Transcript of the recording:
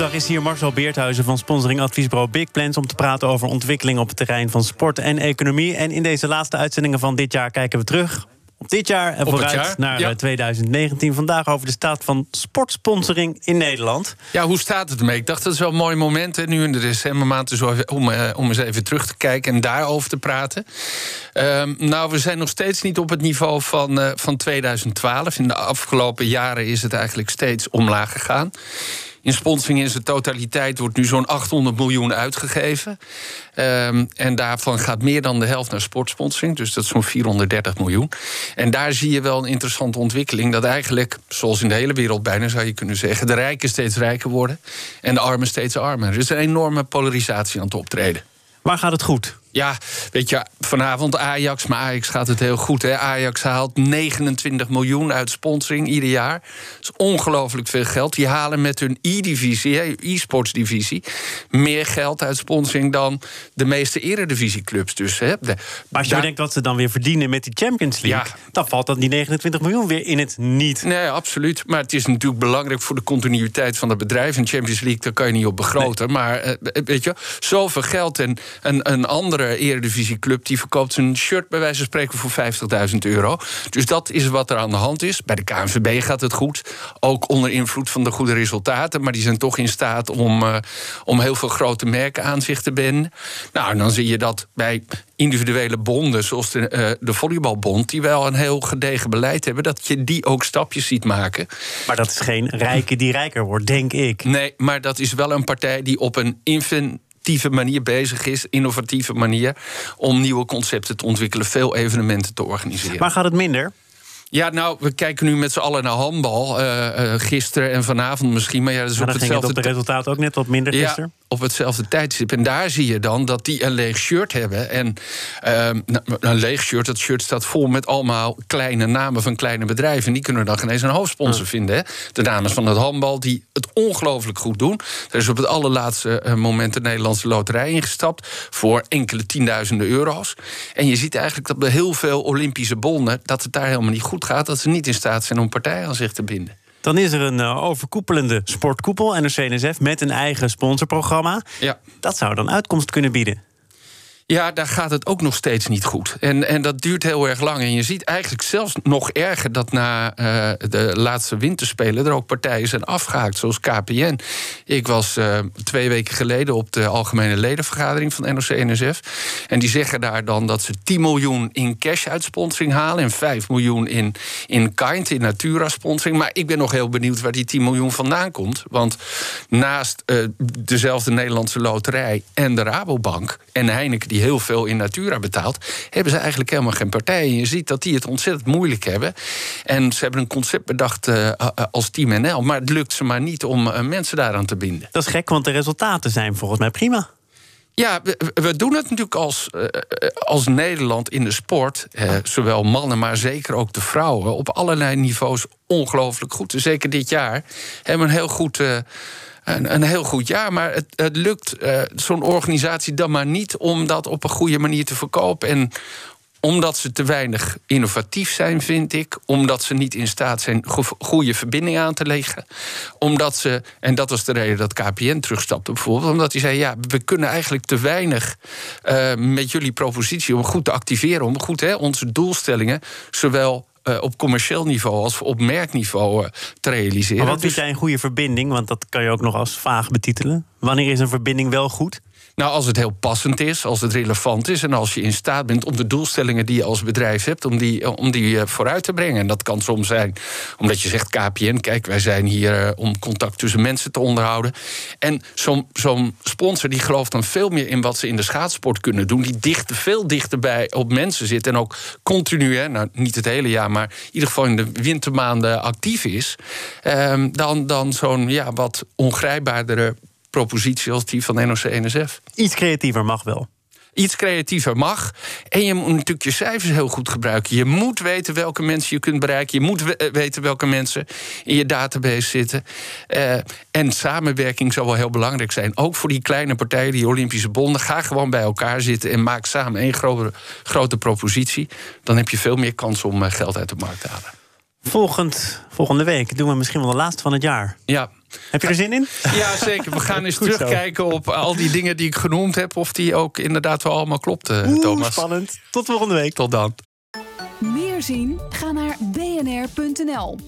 Woensdag is hier Marcel Beerthuizen van sponsoring adviesbureau Big Plans... om te praten over ontwikkeling op het terrein van sport en economie. En in deze laatste uitzendingen van dit jaar kijken we terug op dit jaar en vooruit naar 2019. Eh, Vandaag over de staat van sportsponsoring in Nederland. Ja, hoe staat het ermee? Ik dacht dat is wel een mooi moment hè, nu in de decembermaand... Dus om, uh, om eens even terug te kijken en daarover te praten. Uh, nou, we zijn nog steeds niet op het niveau van, uh, van 2012. In de afgelopen jaren is het eigenlijk steeds omlaag gegaan. In sponsoring in zijn totaliteit wordt nu zo'n 800 miljoen uitgegeven. Um, en daarvan gaat meer dan de helft naar sportsponsoring. Dus dat is zo'n 430 miljoen. En daar zie je wel een interessante ontwikkeling. Dat eigenlijk, zoals in de hele wereld bijna zou je kunnen zeggen... de rijken steeds rijker worden en de armen steeds armer. Er is een enorme polarisatie aan het optreden. Waar gaat het goed? Ja, weet je, vanavond Ajax, maar Ajax gaat het heel goed. Hè? Ajax haalt 29 miljoen uit sponsoring ieder jaar. Dat is ongelooflijk veel geld. Die halen met hun e-divisie, e-sportsdivisie, meer geld uit sponsoring dan de meeste eredivisieclubs. Dus, hè? maar als je denkt wat ze dan weer verdienen met die Champions League, ja. dan valt dan die 29 miljoen weer in het niet. Nee, absoluut. Maar het is natuurlijk belangrijk voor de continuïteit van het bedrijf. En Champions League, daar kan je niet op begroten. Maar eh, weet je, zoveel geld en een, een andere andere eredivisieclub... die verkoopt zijn shirt bij wijze van spreken voor 50.000 euro. Dus dat is wat er aan de hand is. Bij de KNVB gaat het goed. Ook onder invloed van de goede resultaten. Maar die zijn toch in staat om, uh, om heel veel grote merken aan zich te binden. Nou, en dan zie je dat bij individuele bonden, zoals de, uh, de volleybalbond... die wel een heel gedegen beleid hebben... dat je die ook stapjes ziet maken. Maar dat is geen rijke die rijker wordt, denk ik. Nee, maar dat is wel een partij die op een infin manier bezig is, innovatieve manier, om nieuwe concepten te ontwikkelen, veel evenementen te organiseren. Maar gaat het minder? Ja, nou, we kijken nu met z'n allen naar handbal. Uh, gisteren en vanavond misschien. Maar ja, dat is maar op hetzelfde... het op de resultaten ook net wat minder gisteren? Ja, op hetzelfde tijdstip. En daar zie je dan dat die een leeg shirt hebben. En uh, een leeg shirt, dat shirt staat vol met allemaal kleine namen van kleine bedrijven. En die kunnen dan geen eens een hoofdsponsor vinden. Hè? De dames van het handbal, die het ongelooflijk goed doen. Er is op het allerlaatste uh, moment de Nederlandse loterij ingestapt. Voor enkele tienduizenden euro's. En je ziet eigenlijk dat bij heel veel Olympische bonden. dat het daar helemaal niet goed gaat. Dat ze niet in staat zijn om partijen aan zich te binden. Dan is er een uh, overkoepelende sportkoepel, NRC-NSF, met een eigen sponsorprogramma. Ja. Dat zou dan uitkomst kunnen bieden. Ja, daar gaat het ook nog steeds niet goed. En, en dat duurt heel erg lang. En je ziet eigenlijk zelfs nog erger dat na uh, de laatste winterspelen er ook partijen zijn afgehaakt, zoals KPN. Ik was uh, twee weken geleden op de algemene ledenvergadering van NOC-NSF. En die zeggen daar dan dat ze 10 miljoen in cash uit sponsoring halen en 5 miljoen in, in kind, in Natura-sponsoring. Maar ik ben nog heel benieuwd waar die 10 miljoen vandaan komt. Want naast uh, dezelfde Nederlandse loterij en de Rabobank en Heineken, die heel veel in Natura betaalt, hebben ze eigenlijk helemaal geen partij. En je ziet dat die het ontzettend moeilijk hebben. En ze hebben een concept bedacht uh, als Team NL, maar het lukt ze maar niet om uh, mensen daaraan te binden. Dat is gek, want de resultaten zijn volgens mij prima. Ja, we, doen het natuurlijk als, uh, als Nederland in de sport. Uh, zowel mannen, maar zeker ook de vrouwen. op allerlei niveaus ongelooflijk goed. Zeker dit jaar hebben we een heel goed een, een heel goed jaar. Maar het, het lukt zo'n organisatie dan maar niet om dat op een goede manier te verkopen. En omdat ze te weinig innovatief zijn, vind ik. Omdat ze niet in staat zijn goede verbindingen aan te leggen. Omdat ze, en dat was de reden dat KPN terugstapte bijvoorbeeld. Omdat hij zei, ja, we kunnen eigenlijk te weinig uh, met jullie propositie... om goed te activeren, om goed hè, onze doelstellingen... zowel uh, op commercieel niveau als op merkniveau uh, te realiseren. Maar wat dus... jij een goede verbinding? Want dat kan je ook nog als vaag betitelen. Wanneer is een verbinding wel goed? Nou, als het heel passend is, als het relevant is... en als je in staat bent om de doelstellingen die je als bedrijf hebt... om die, eh, om die vooruit te brengen. En dat kan soms zijn omdat je zegt KPN... kijk, wij zijn hier om contact tussen mensen te onderhouden. En zo'n zo'n sponsor die gelooft dan veel meer in wat ze in de schaatsport kunnen doen... die dicht, veel dichterbij op mensen zit en ook continu... Hè, nou, niet het hele jaar, maar in ieder geval in de wintermaanden actief is... Um, dan, dan zo'n ja, wat ongrijpbaardere propositie als die van NOC-NSF. Iets creatiever mag wel iets creatiever mag. En je moet natuurlijk je cijfers heel goed gebruiken. Je moet weten welke mensen je kunt bereiken. Je moet eh, weten welke mensen in je database zitten. Uh, en samenwerking zal wel heel belangrijk zijn. Ook voor die kleine partijen, die Olympische bonden. Ga gewoon bij elkaar zitten en maak samen één grote, grote propositie. Dan heb je veel meer kans om eh, geld uit de markt te halen. Volgend, volgende week doen we misschien wel de laatste van het jaar. Ja. Heb je er zin in? Ja, zeker. We gaan eens terugkijken op al die dingen die ik genoemd heb... of die ook inderdaad wel allemaal klopten, Thomas. Spannend. Tot volgende week. Tot dan. Meer zien? Ga naar bnr.nl.